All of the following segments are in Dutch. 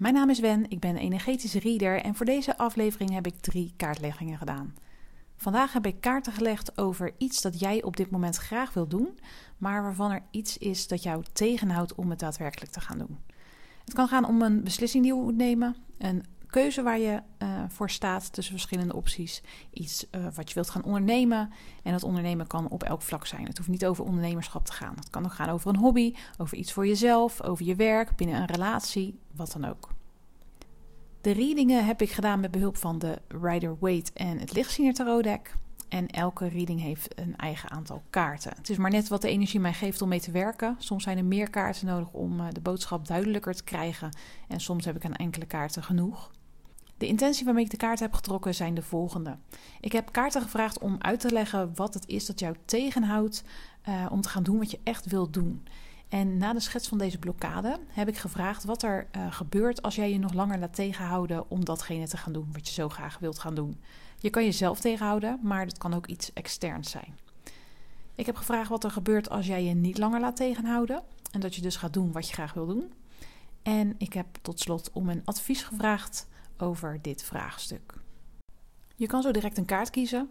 Mijn naam is Wen, ik ben energetische reader en voor deze aflevering heb ik drie kaartleggingen gedaan. Vandaag heb ik kaarten gelegd over iets dat jij op dit moment graag wil doen, maar waarvan er iets is dat jou tegenhoudt om het daadwerkelijk te gaan doen. Het kan gaan om een beslissing die je moet nemen, een keuze waar je uh, voor staat tussen verschillende opties. Iets uh, wat je wilt gaan ondernemen. En dat ondernemen kan op elk vlak zijn. Het hoeft niet over ondernemerschap te gaan. Het kan ook gaan over een hobby, over iets voor jezelf, over je werk, binnen een relatie, wat dan ook. De readingen heb ik gedaan met behulp van de Rider Waite en het Lichtziener Tarot deck. En elke reading heeft een eigen aantal kaarten. Het is maar net wat de energie mij geeft om mee te werken. Soms zijn er meer kaarten nodig om uh, de boodschap duidelijker te krijgen. En soms heb ik aan enkele kaarten genoeg. De intentie waarmee ik de kaarten heb getrokken zijn de volgende. Ik heb kaarten gevraagd om uit te leggen wat het is dat jou tegenhoudt uh, om te gaan doen wat je echt wilt doen. En na de schets van deze blokkade heb ik gevraagd wat er uh, gebeurt als jij je nog langer laat tegenhouden om datgene te gaan doen wat je zo graag wilt gaan doen. Je kan jezelf tegenhouden, maar het kan ook iets externs zijn. Ik heb gevraagd wat er gebeurt als jij je niet langer laat tegenhouden en dat je dus gaat doen wat je graag wil doen. En ik heb tot slot om een advies gevraagd over dit vraagstuk. Je kan zo direct een kaart kiezen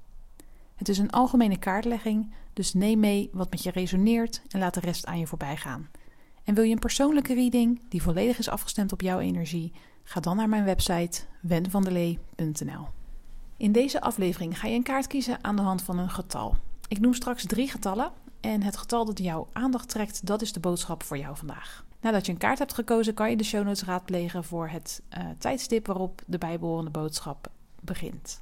Het is een algemene kaartlegging, dus neem mee wat met je resoneert en laat de rest aan je voorbij gaan. En wil je een persoonlijke reading die volledig is afgestemd op jouw energie? Ga dan naar mijn website wenvandelee.nl. In deze aflevering ga je een kaart kiezen aan de hand van een getal. Ik noem straks drie getallen en het getal dat jouw aandacht trekt, dat is de boodschap voor jou vandaag. Nadat je een kaart hebt gekozen, kan je de show notes raadplegen voor het uh, tijdstip waarop de bijbehorende boodschap begint.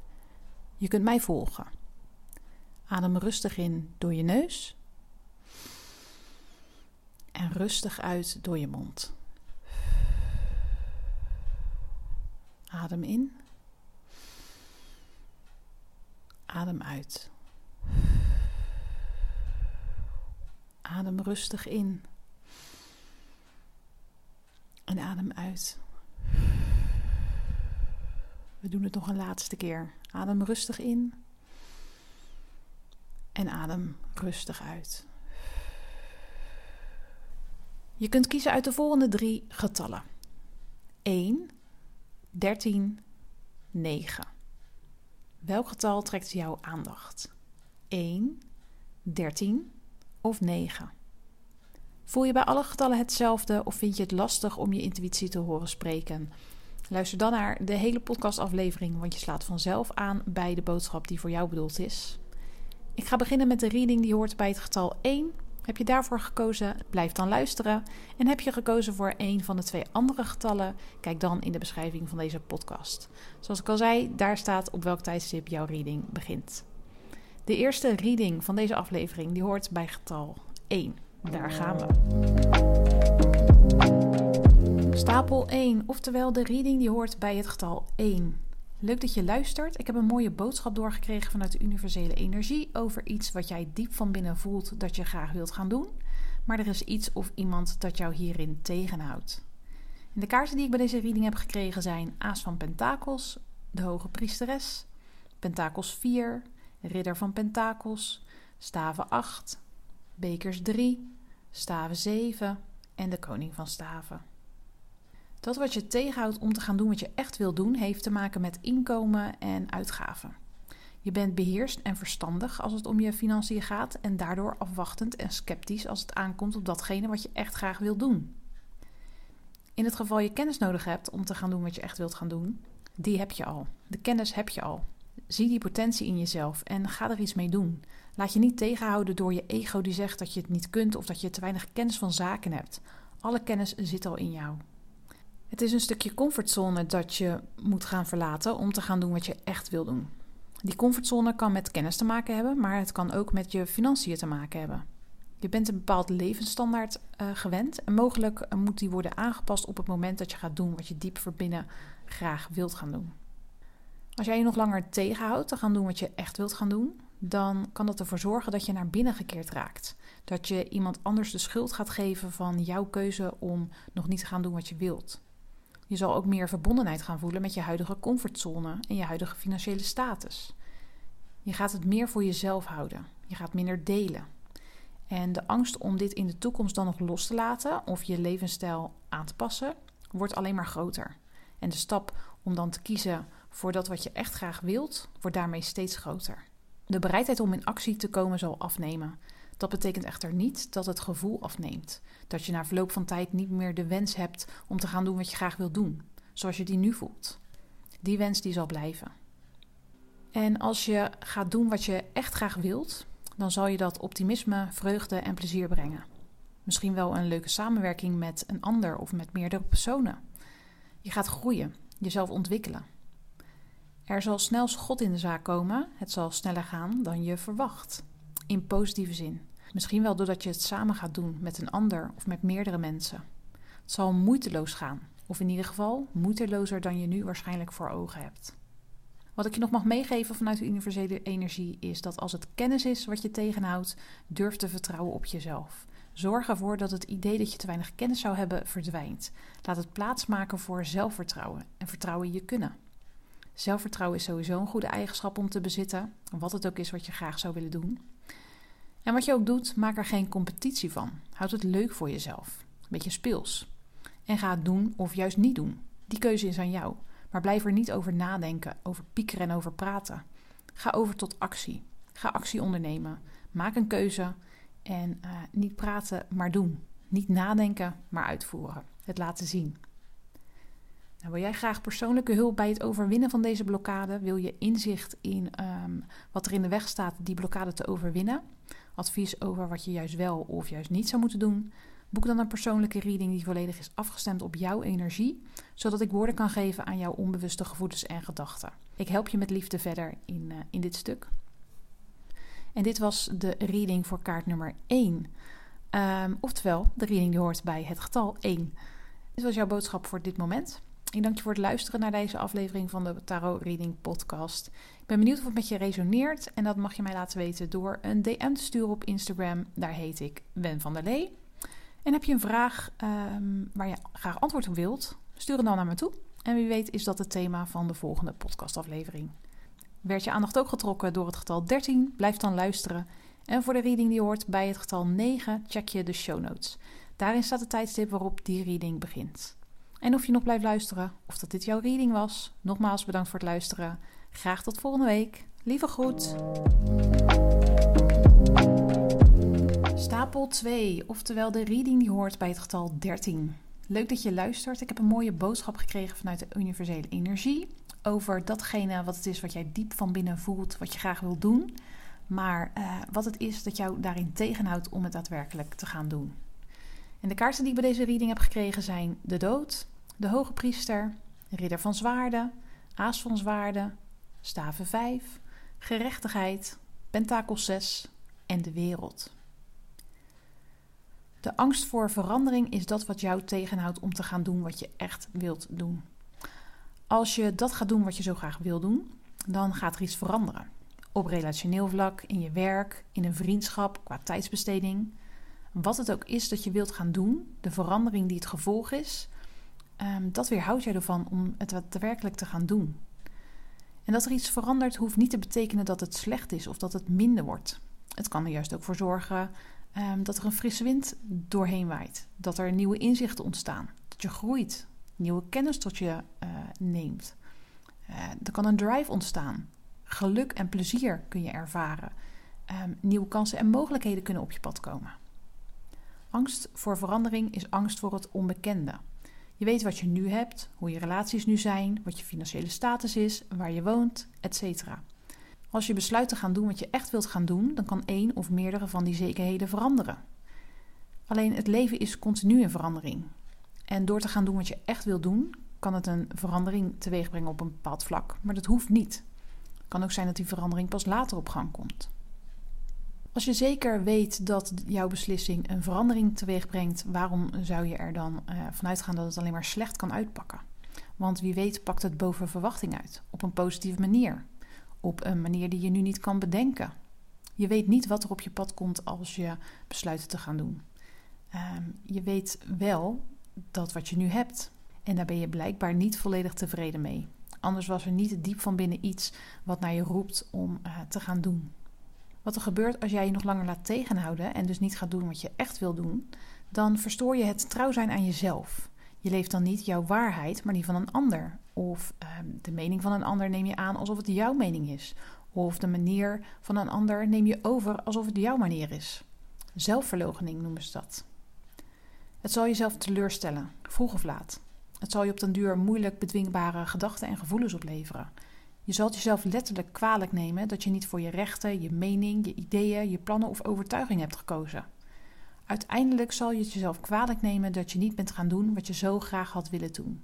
Je kunt mij volgen. Adem rustig in door je neus en rustig uit door je mond. Adem in. Adem uit. Adem rustig in. En adem uit. We doen het nog een laatste keer. Adem rustig in. En adem rustig uit. Je kunt kiezen uit de volgende drie getallen: 1, 13, 9. Welk getal trekt jouw aandacht? 1, 13 of 9? Voel je bij alle getallen hetzelfde of vind je het lastig om je intuïtie te horen spreken? Luister dan naar de hele podcastaflevering, want je slaat vanzelf aan bij de boodschap die voor jou bedoeld is. Ik ga beginnen met de reading die hoort bij het getal 1. Heb je daarvoor gekozen? Blijf dan luisteren. En heb je gekozen voor een van de twee andere getallen? Kijk dan in de beschrijving van deze podcast. Zoals ik al zei, daar staat op welk tijdstip jouw reading begint. De eerste reading van deze aflevering die hoort bij getal 1. Daar gaan we. Stapel 1, oftewel de reading die hoort bij het getal 1. Leuk dat je luistert. Ik heb een mooie boodschap doorgekregen vanuit de universele energie over iets wat jij diep van binnen voelt dat je graag wilt gaan doen. Maar er is iets of iemand dat jou hierin tegenhoudt. En de kaarten die ik bij deze reading heb gekregen zijn Aas van Pentakels, de Hoge Priesteres, pentakels 4, ridder van pentakels, staven 8, bekers 3, staven 7 en de koning van staven. Dat wat je tegenhoudt om te gaan doen wat je echt wil doen, heeft te maken met inkomen en uitgaven. Je bent beheerst en verstandig als het om je financiën gaat en daardoor afwachtend en sceptisch als het aankomt op datgene wat je echt graag wil doen. In het geval je kennis nodig hebt om te gaan doen wat je echt wilt gaan doen, die heb je al. De kennis heb je al. Zie die potentie in jezelf en ga er iets mee doen. Laat je niet tegenhouden door je ego die zegt dat je het niet kunt of dat je te weinig kennis van zaken hebt. Alle kennis zit al in jou. Het is een stukje comfortzone dat je moet gaan verlaten om te gaan doen wat je echt wil doen. Die comfortzone kan met kennis te maken hebben, maar het kan ook met je financiën te maken hebben. Je bent een bepaald levensstandaard uh, gewend en mogelijk eh, moet die worden aangepast op het moment dat je gaat doen wat je diep verbinnen graag wilt gaan doen. Als jij je nog langer tegenhoudt te gaan doen wat je echt wilt gaan doen, dan kan dat ervoor zorgen dat je naar binnen gekeerd raakt. Dat je iemand anders de schuld gaat geven van jouw keuze om nog niet te gaan doen wat je wilt. Je zal ook meer verbondenheid gaan voelen met je huidige comfortzone en je huidige financiële status. Je gaat het meer voor jezelf houden. Je gaat minder delen. En de angst om dit in de toekomst dan nog los te laten of je levensstijl aan te passen, wordt alleen maar groter. En de stap om dan te kiezen voor dat wat je echt graag wilt, wordt daarmee steeds groter. De bereidheid om in actie te komen zal afnemen. Dat betekent echter niet dat het gevoel afneemt. Dat je na verloop van tijd niet meer de wens hebt om te gaan doen wat je graag wilt doen, zoals je die nu voelt. Die wens die zal blijven. En als je gaat doen wat je echt graag wilt, dan zal je dat optimisme, vreugde en plezier brengen. Misschien wel een leuke samenwerking met een ander of met meerdere personen. Je gaat groeien, jezelf ontwikkelen. Er zal snel schot in de zaak komen, het zal sneller gaan dan je verwacht. In positieve zin. Misschien wel doordat je het samen gaat doen met een ander of met meerdere mensen. Het zal moeiteloos gaan, of in ieder geval moeitelozer dan je nu waarschijnlijk voor ogen hebt. Wat ik je nog mag meegeven vanuit de universele energie is dat als het kennis is wat je tegenhoudt, durf te vertrouwen op jezelf. Zorg ervoor dat het idee dat je te weinig kennis zou hebben verdwijnt. Laat het plaatsmaken voor zelfvertrouwen en vertrouwen in je kunnen. Zelfvertrouwen is sowieso een goede eigenschap om te bezitten, wat het ook is wat je graag zou willen doen. En wat je ook doet, maak er geen competitie van. Houd het leuk voor jezelf. Een beetje speels. En ga het doen of juist niet doen. Die keuze is aan jou. Maar blijf er niet over nadenken, over piekeren en over praten. Ga over tot actie. Ga actie ondernemen. Maak een keuze en uh, niet praten, maar doen. Niet nadenken, maar uitvoeren. Het laten zien. Nou, wil jij graag persoonlijke hulp bij het overwinnen van deze blokkade? Wil je inzicht in um, wat er in de weg staat die blokkade te overwinnen? Advies over wat je juist wel of juist niet zou moeten doen? Boek dan een persoonlijke reading die volledig is afgestemd op jouw energie, zodat ik woorden kan geven aan jouw onbewuste gevoelens en gedachten. Ik help je met liefde verder in, uh, in dit stuk. En dit was de reading voor kaart nummer 1. Um, ehm, oftewel, de reading die hoort bij het getal 1. Dit was jouw boodschap voor dit moment. Ik dank je voor het luisteren naar deze aflevering van de Tarot Reading Podcast. Ben benieuwd of het met je resoneert en dat mag je mij laten weten door een DM te sturen op Instagram. Daar heet ik Wen van der Lee. En heb je een vraag um, waar je graag antwoord op wilt, stuur hem dan naar me toe. En wie weet is dat het thema van de volgende podcastaflevering. Werd je aandacht ook getrokken door het getal 13? Blijf dan luisteren. En voor de reading die hoort bij het getal 9, check je de show notes. Daarin staat het tijdstip waarop die reading begint. En of je nog blijft luisteren, of dat dit jouw reading was, nogmaals bedankt voor het luisteren. Graag tot volgende week. Lieve groet. Stapel 2, oftewel de reading die hoort bij het getal 13. Leuk dat je luistert. Ik heb een mooie boodschap gekregen vanuit de universele energie over datgene wat het is wat jij diep van binnen voelt, wat je graag wil doen, maar uh, wat het is dat jou daarin tegenhoudt om het daadwerkelijk te gaan doen. En de kaarten die ik bij deze reading heb gekregen zijn de dood, de hoge priester, ridder van zwaarden, aas van zwaarden, staven 5, gerechtigheid, pentakel 6 en de wereld. De angst voor verandering is dat wat jou tegenhoudt om te gaan doen wat je echt wilt doen. Als je dat gaat doen wat je zo graag wil doen, dan gaat er iets veranderen. Op relationeel vlak, in je werk, in een vriendschap, qua tijdsbesteding. Wat het ook is dat je wilt gaan doen, de verandering die het gevolg is, um, dat weerhoudt jij ervan om het daadwerkelijk te gaan doen. En dat er iets verandert hoeft niet te betekenen dat het slecht is of dat het minder wordt. Het kan er juist ook voor zorgen um, dat er een frisse wind doorheen waait. Dat er nieuwe inzichten ontstaan. Dat je groeit. Nieuwe kennis tot je uh, neemt. Uh, er kan een drive ontstaan. Geluk en plezier kun je ervaren. Um, nieuwe kansen en mogelijkheden kunnen op je pad komen. Angst voor verandering is angst voor het onbekende. Je weet wat je nu hebt, hoe je relaties nu zijn, wat je financiële status is, waar je woont, etc. Als je besluit te gaan doen wat je echt wilt gaan doen, dan kan één of meerdere van die zekerheden veranderen. Alleen het leven is continu in verandering. En door te gaan doen wat je echt wilt doen, kan het een verandering teweeg brengen op een bepaald vlak, maar dat hoeft niet. Het kan ook zijn dat die verandering pas later op gang komt. Als je zeker weet dat jouw beslissing een verandering teweeg brengt, waarom zou je er dan uh, vanuit gaan dat het alleen maar slecht kan uitpakken? Want wie weet pakt het boven verwachting uit, op een positieve manier, op een manier die je nu niet kan bedenken. Je weet niet wat er op je pad komt als je besluit te gaan doen. Um, je weet wel dat wat je nu hebt. En daar ben je blijkbaar niet volledig tevreden mee. Anders was er niet diep van binnen iets wat naar je roept om uh, te gaan doen. Wat er gebeurt als jij je nog langer laat tegenhouden en dus niet gaat doen wat je echt wil doen, dan verstoor je het trouw zijn aan jezelf. Je leeft dan niet jouw waarheid, maar die van een ander. Of uh, de mening van een ander neem je aan alsof het jouw mening is. Of de manier van een ander neem je over alsof het jouw manier is. Zelfverloochening noemen ze dat. Het zal jezelf teleurstellen, vroeg of laat. Het zal je op den duur moeilijk bedwingbare gedachten en gevoelens opleveren. Je zult jezelf letterlijk kwalijk nemen dat je niet voor je rechten, je mening, je ideeën, je plannen of overtuiging hebt gekozen. Uiteindelijk zal je het jezelf kwalijk nemen dat je niet bent gaan doen wat je zo graag had willen doen.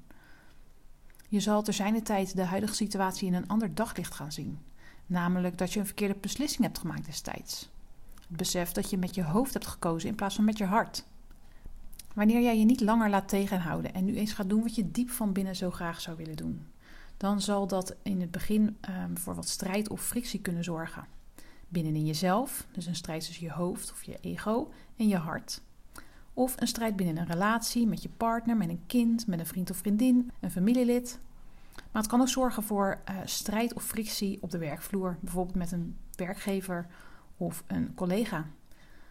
Je zal ter zijner tijd de huidige situatie in een ander daglicht gaan zien. Namelijk dat je een verkeerde beslissing hebt gemaakt destijds. Het besef dat je met je hoofd hebt gekozen in plaats van met je hart. Wanneer jij je niet langer laat tegenhouden en nu eens gaat doen wat je diep van binnen zo graag zou willen doen dan zal dat in het begin um, voor wat strijd of frictie kunnen zorgen. Binnenin jezelf, dus een strijd tussen je hoofd of je ego en je hart. Of een strijd binnen een relatie met je partner, met een kind, met een vriend of vriendin, een familielid. Maar het kan ook zorgen voor uh, strijd of frictie op de werkvloer, bijvoorbeeld met een werkgever of een collega.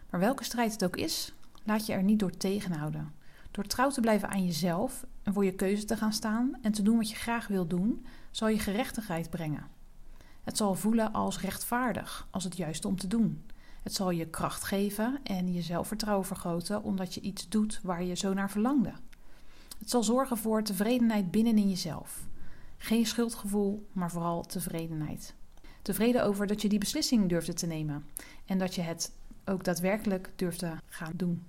Maar welke strijd het ook is, laat je er niet door tegenhouden. Door trouw te blijven aan jezelf en voor je keuze te gaan staan en te doen wat je graag wil doen, zal je gerechtigheid brengen. Het zal voelen als rechtvaardig, als het juiste om te doen. Het zal je kracht geven en je zelfvertrouwen vergroten omdat je iets doet waar je zo naar verlangde. Het zal zorgen voor tevredenheid binnenin jezelf. Geen schuldgevoel, maar vooral tevredenheid. Tevreden over dat je die beslissing durfde te nemen en dat je het ook daadwerkelijk durfde gaan doen.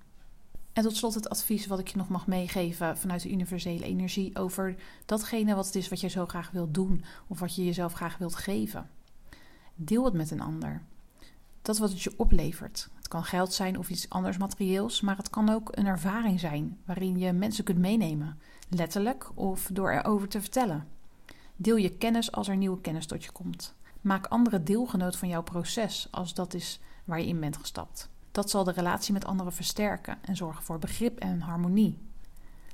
En tot slot het advies wat ik je nog mag meegeven vanuit de universele energie over datgene wat het is wat je zo graag wilt doen of wat je jezelf graag wilt geven. Deel het met een ander. Dat wat het je oplevert. Het kan geld zijn of iets anders materieels, maar het kan ook een ervaring zijn waarin je mensen kunt meenemen, letterlijk of door erover te vertellen. Deel je kennis als er nieuwe kennis tot je komt. Maak anderen deelgenoot van jouw proces als dat is waar je in bent gestapt. Dat zal de relatie met anderen versterken en zorgen voor begrip en harmonie.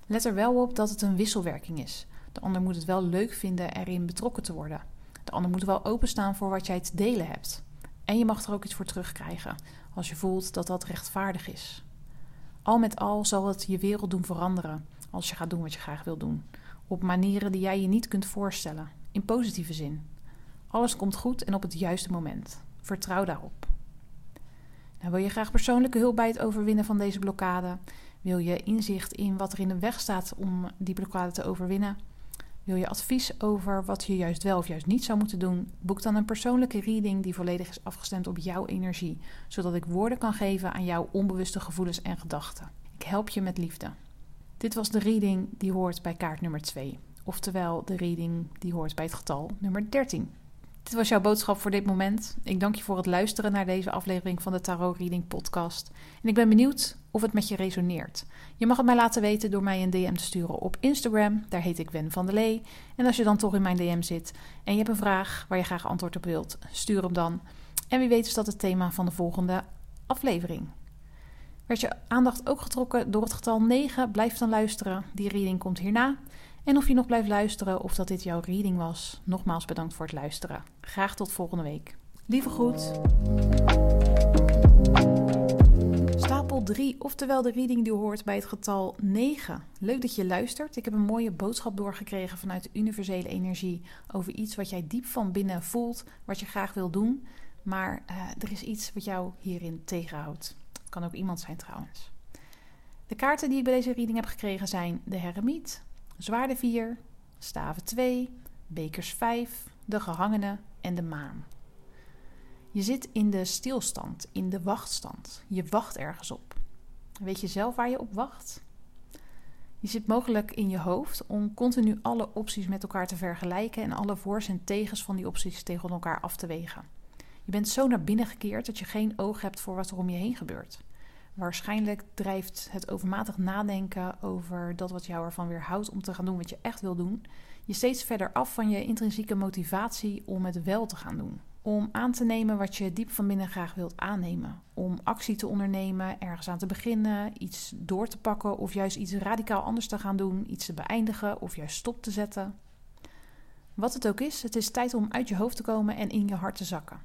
Let er wel op dat het een wisselwerking is. De ander moet het wel leuk vinden erin betrokken te worden. De ander moet wel openstaan voor wat jij te delen hebt. En je mag er ook iets voor terugkrijgen als je voelt dat dat rechtvaardig is. Al met al zal het je wereld doen veranderen als je gaat doen wat je graag wil doen. Op manieren die jij je niet kunt voorstellen, in positieve zin. Alles komt goed en op het juiste moment. Vertrouw daarop. Nou, wil je graag persoonlijke hulp bij het overwinnen van deze blokkade? Wil je inzicht in wat er in de weg staat om die blokkade te overwinnen? Wil je advies over wat je juist wel of juist niet zou moeten doen? Boek dan een persoonlijke reading die volledig is afgestemd op jouw energie, zodat ik woorden kan geven aan jouw onbewuste gevoelens en gedachten. Ik help je met liefde. Dit was de reading die hoort bij kaart nummer 2, oftewel de reading die hoort bij het getal nummer 13. Dit was jouw boodschap voor dit moment. Ik dank je voor het luisteren naar deze aflevering van de Tarot Reading Podcast. En ik ben benieuwd of het met je resoneert. Je mag het mij laten weten door mij een DM te sturen op Instagram. Daar heet ik Wen van der Lee. En als je dan toch in mijn DM zit en je hebt een vraag waar je graag antwoord op wilt, stuur hem dan. En wie weet is dat het thema van de volgende aflevering. Werd je aandacht ook getrokken door het getal 9? Blijf dan luisteren. Die reading komt hierna. En of je nog blijft luisteren of dat dit jouw reading was, nogmaals bedankt voor het luisteren. Graag tot volgende week. Lieve groet. Stapel 3, oftewel de reading die hoort bij het getal 9. Leuk dat je luistert. Ik heb een mooie boodschap doorgekregen vanuit de universele energie over iets wat jij diep van binnen voelt, wat je graag wil doen. Maar uh, er is iets wat jou hierin tegenhoudt. Kan ook iemand zijn trouwens. De kaarten die ik bij deze reading heb gekregen zijn de Heremiet, Zwaarde 4, Staven 2, Bekers 5, de Gehangene en de Maan. Je zit in de stilstand, in de wachtstand. Je wacht ergens op. Weet je zelf waar je op wacht? Je zit mogelijk in je hoofd om continu alle opties met elkaar te vergelijken en alle voor's en tegens van die opties tegen elkaar af te wegen. Je bent zo naar binnen gekeerd dat je geen oog hebt voor wat er om je heen gebeurt. Waarschijnlijk drijft het overmatig nadenken over dat wat jou ervan weerhoudt om te gaan doen wat je echt wil doen, je steeds verder af van je intrinsieke motivatie om het wel te gaan doen. Om aan te nemen wat je diep van binnen graag wilt aannemen. Om actie te ondernemen, ergens aan te beginnen, iets door te pakken of juist iets radicaal anders te gaan doen, iets te beëindigen of juist stop te zetten. Wat het ook is, het is tijd om uit je hoofd te komen en in je hart te zakken.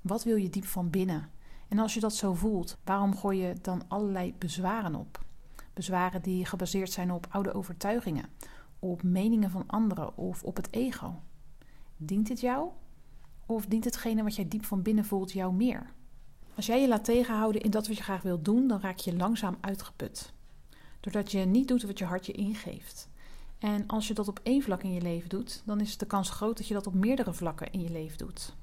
Wat wil je diep van binnen? En als je dat zo voelt, waarom gooi je dan allerlei bezwaren op? Bezwaren die gebaseerd zijn op oude overtuigingen, op meningen van anderen of op het ego. Dient dit jou? Of dient hetgene wat jij diep van binnen voelt jou meer? Als jij je laat tegenhouden in dat wat je graag wilt doen, dan raak je langzaam uitgeput. Doordat je niet doet wat je hart je ingeeft. En als je dat op één vlak in je leven doet, dan is de kans groot dat je dat op meerdere vlakken in je leven doet.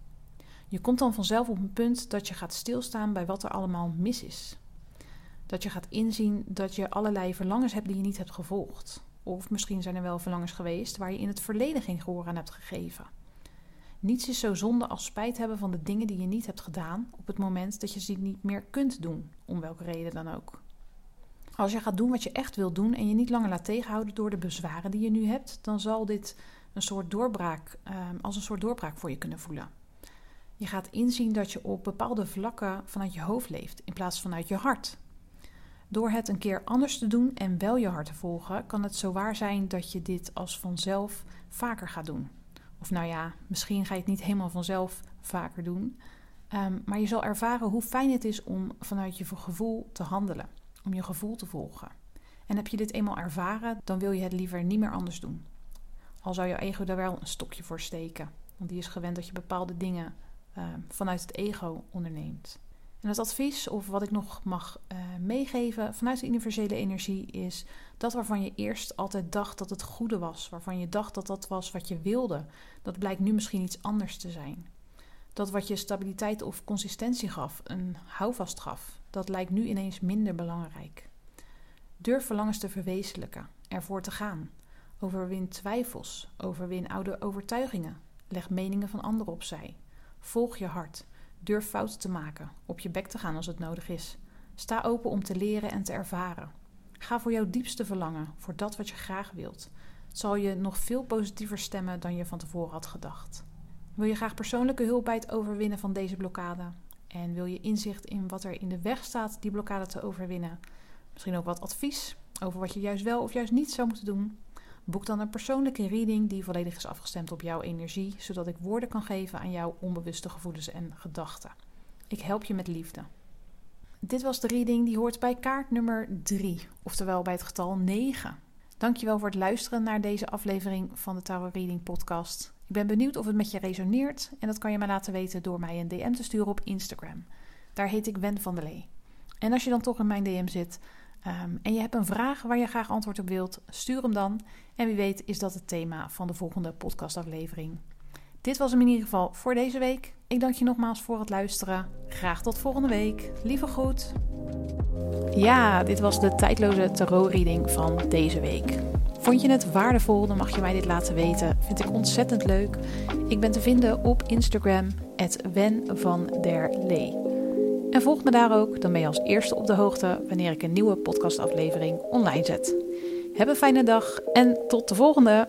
Je komt dan vanzelf op een punt dat je gaat stilstaan bij wat er allemaal mis is. Dat je gaat inzien dat je allerlei verlangens hebt die je niet hebt gevolgd. Of misschien zijn er wel verlangens geweest waar je in het verleden geen gehoor aan hebt gegeven. Niets is zo zonde als spijt hebben van de dingen die je niet hebt gedaan op het moment dat je ze niet meer kunt doen, om welke reden dan ook. Als je gaat doen wat je echt wil doen en je niet langer laat tegenhouden door de bezwaren die je nu hebt, dan zal dit een soort doorbraak, ehm, als een soort doorbraak voor je kunnen voelen. Je gaat inzien dat je op bepaalde vlakken vanuit je hoofd leeft in plaats van vanuit je hart. Door het een keer anders te doen en wel je hart te volgen, kan het zo waar zijn dat je dit als vanzelf vaker gaat doen. Of nou ja, misschien ga je het niet helemaal vanzelf vaker doen. Ehm, maar je zal ervaren hoe fijn het is om vanuit je gevoel te handelen. Om je gevoel te volgen. En heb je dit eenmaal ervaren, dan wil je het liever niet meer anders doen. Al zou je ego daar wel een stokje voor steken. Want die is gewend dat je bepaalde dingen Ehm, vanuit het ego onderneemt. En het advies, of wat ik nog mag uh, meegeven vanuit de universele energie, is dat waarvan je eerst altijd dacht dat het goede was, waarvan je dacht dat dat was wat je wilde, dat blijkt nu misschien iets anders te zijn. Dat wat je stabiliteit of consistentie gaf, een houvast gaf, dat lijkt nu ineens minder belangrijk. Durf verlangens te verwezenlijken, ervoor te gaan. Overwin twijfels, overwin oude overtuigingen, leg meningen van anderen opzij. Volg je hart. Durf fouten te maken, op je bek te gaan als het nodig is. Sta open om te leren en te ervaren. Ga voor jouw diepste verlangen, voor dat wat je graag wilt. Het zal je nog veel positiever stemmen dan je van tevoren had gedacht. Wil je graag persoonlijke hulp bij het overwinnen van deze blokkade? En wil je inzicht in wat er in de weg staat die blokkade te overwinnen? Misschien ook wat advies over wat je juist wel of juist niet zou moeten doen? Boek dan een persoonlijke reading die volledig is afgestemd op jouw energie, zodat ik woorden kan geven aan jouw onbewuste gevoelens en gedachten. Ik help je met liefde. Dit was de reading die hoort bij kaart nummer 3, oftewel bij het getal 9. Dankjewel voor het luisteren naar deze aflevering van de Tarot Reading Podcast. Ik ben benieuwd of het met je resoneert en dat kan je mij laten weten door mij een DM te sturen op Instagram. Daar heet ik Wen van der Lee. En als je dan toch in mijn DM zit, Ehm, en je hebt een vraag waar je graag antwoord op wilt, stuur hem dan. En wie weet is dat het thema van de volgende podcastaflevering. Dit was hem in ieder geval voor deze week. Ik dank je nogmaals voor het luisteren. Graag tot volgende week. Lieve groet. Ja, dit was de tijdloze tarot-reading van deze week. Vond je het waardevol, dan mag je mij dit laten weten. Vind ik ontzettend leuk. Ik ben te vinden op Instagram, Wen van der Lee. En volg me daar ook, dan ben je als eerste op de hoogte wanneer ik een nieuwe podcastaflevering online zet. Heb een fijne dag en tot de volgende!